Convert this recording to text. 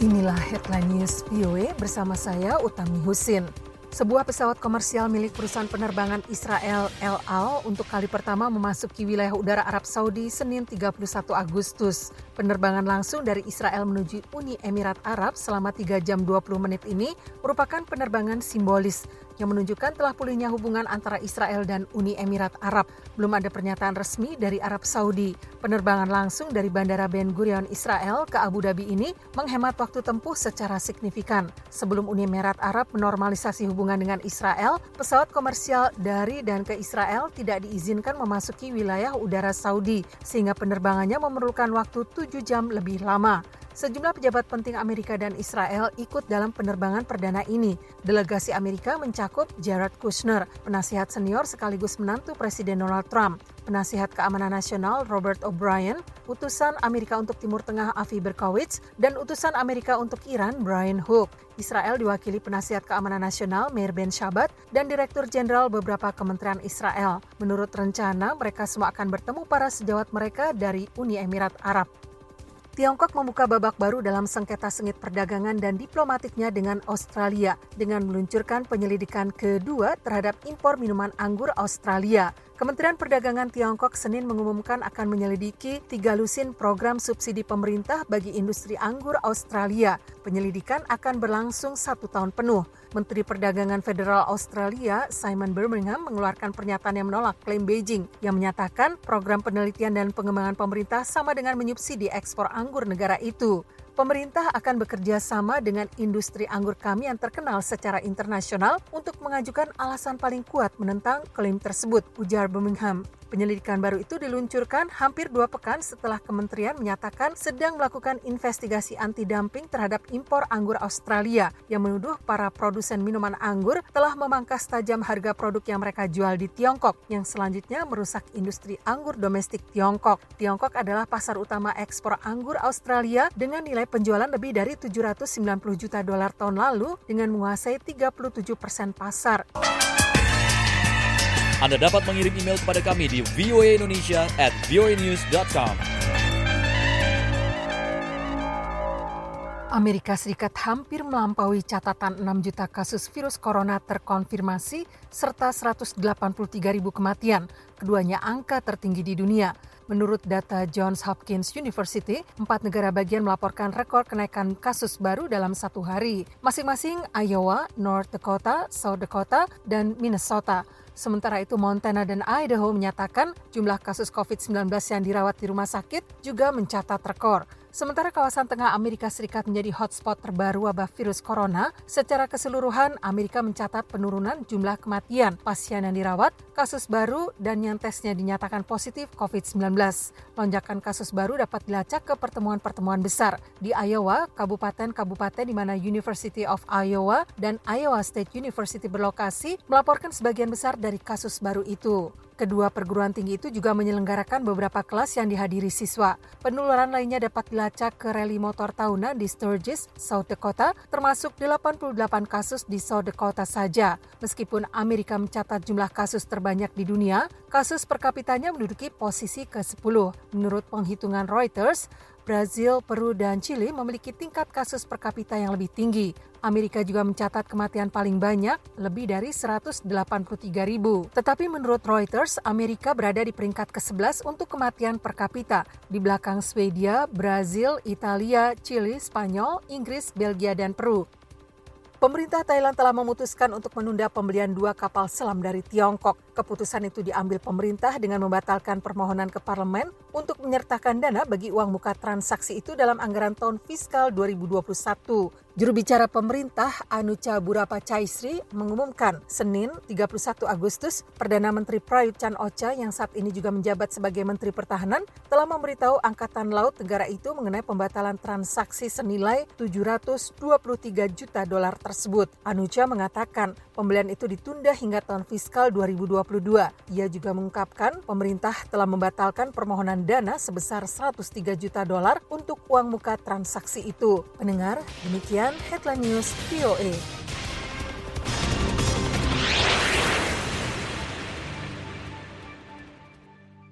Inilah headline news VOA bersama saya Utami Husin. Sebuah pesawat komersial milik perusahaan penerbangan Israel El Al untuk kali pertama memasuki wilayah udara Arab Saudi Senin 31 Agustus. Penerbangan langsung dari Israel menuju Uni Emirat Arab selama 3 jam 20 menit ini merupakan penerbangan simbolis yang menunjukkan telah pulihnya hubungan antara Israel dan Uni Emirat Arab. Belum ada pernyataan resmi dari Arab Saudi. Penerbangan langsung dari Bandara Ben Gurion Israel ke Abu Dhabi ini menghemat waktu tempuh secara signifikan. Sebelum Uni Emirat Arab menormalisasi hubungan dengan Israel, pesawat komersial dari dan ke Israel tidak diizinkan memasuki wilayah udara Saudi, sehingga penerbangannya memerlukan waktu 7 jam lebih lama. Sejumlah pejabat penting Amerika dan Israel ikut dalam penerbangan perdana ini. Delegasi Amerika mencakup Jared Kushner, penasihat senior sekaligus menantu Presiden Donald Trump, penasihat keamanan nasional Robert O'Brien, utusan Amerika untuk Timur Tengah Avi Berkowitz, dan utusan Amerika untuk Iran Brian Hook. Israel diwakili penasihat keamanan nasional Meir Ben Shabat dan Direktur Jenderal beberapa kementerian Israel. Menurut rencana, mereka semua akan bertemu para sejawat mereka dari Uni Emirat Arab. Tiongkok membuka babak baru dalam sengketa sengit perdagangan dan diplomatiknya dengan Australia dengan meluncurkan penyelidikan kedua terhadap impor minuman anggur Australia. Kementerian Perdagangan Tiongkok Senin mengumumkan akan menyelidiki tiga lusin program subsidi pemerintah bagi industri anggur Australia. Penyelidikan akan berlangsung satu tahun penuh. Menteri Perdagangan Federal Australia Simon Birmingham mengeluarkan pernyataan yang menolak klaim Beijing yang menyatakan program penelitian dan pengembangan pemerintah sama dengan menyubsidi ekspor anggur negara itu. Pemerintah akan bekerja sama dengan industri anggur kami yang terkenal secara internasional untuk mengajukan alasan paling kuat menentang klaim tersebut, ujar Birmingham. Penyelidikan baru itu diluncurkan hampir dua pekan setelah kementerian menyatakan sedang melakukan investigasi anti-dumping terhadap impor anggur Australia yang menuduh para produsen minuman anggur telah memangkas tajam harga produk yang mereka jual di Tiongkok yang selanjutnya merusak industri anggur domestik Tiongkok. Tiongkok adalah pasar utama ekspor anggur Australia dengan nilai penjualan lebih dari 790 juta dolar tahun lalu dengan menguasai 37 persen pasar. Anda dapat mengirim email kepada kami di voaindonesia at voanews.com. Amerika Serikat hampir melampaui catatan 6 juta kasus virus corona terkonfirmasi serta 183 ribu kematian. Keduanya angka tertinggi di dunia. Menurut data Johns Hopkins University, empat negara bagian melaporkan rekor kenaikan kasus baru dalam satu hari, masing-masing Iowa, North Dakota, South Dakota, dan Minnesota. Sementara itu Montana dan Idaho menyatakan jumlah kasus COVID-19 yang dirawat di rumah sakit juga mencatat rekor. Sementara kawasan tengah Amerika Serikat menjadi hotspot terbaru wabah virus corona, secara keseluruhan Amerika mencatat penurunan jumlah kematian pasien yang dirawat, kasus baru, dan yang tesnya dinyatakan positif COVID-19. Lonjakan kasus baru dapat dilacak ke pertemuan-pertemuan besar. Di Iowa, kabupaten-kabupaten di mana University of Iowa dan Iowa State University berlokasi melaporkan sebagian besar dari kasus baru itu. Kedua perguruan tinggi itu juga menyelenggarakan beberapa kelas yang dihadiri siswa. Penularan lainnya dapat dilacak ke rally motor tahunan di Sturgis, South Dakota, termasuk 88 kasus di South Dakota saja. Meskipun Amerika mencatat jumlah kasus terbanyak di dunia, kasus per kapitanya menduduki posisi ke-10. Menurut penghitungan Reuters, Brazil, Peru, dan Chili memiliki tingkat kasus per kapita yang lebih tinggi. Amerika juga mencatat kematian paling banyak, lebih dari 183 ribu. Tetapi menurut Reuters, Amerika berada di peringkat ke-11 untuk kematian per kapita, di belakang Swedia, Brazil, Italia, Chili, Spanyol, Inggris, Belgia, dan Peru. Pemerintah Thailand telah memutuskan untuk menunda pembelian dua kapal selam dari Tiongkok. Keputusan itu diambil pemerintah dengan membatalkan permohonan ke parlemen untuk menyertakan dana bagi uang muka transaksi itu dalam anggaran tahun fiskal 2021. Juru bicara pemerintah Anucha Burapa Chaisri mengumumkan Senin 31 Agustus Perdana Menteri Prayut Chan Ocha yang saat ini juga menjabat sebagai Menteri Pertahanan telah memberitahu Angkatan Laut negara itu mengenai pembatalan transaksi senilai 723 juta dolar tersebut. Anucha mengatakan pembelian itu ditunda hingga tahun fiskal 2022. Ia juga mengungkapkan pemerintah telah membatalkan permohonan dana sebesar 103 juta dolar untuk uang muka transaksi itu. Pendengar, demikian Headline News VOA.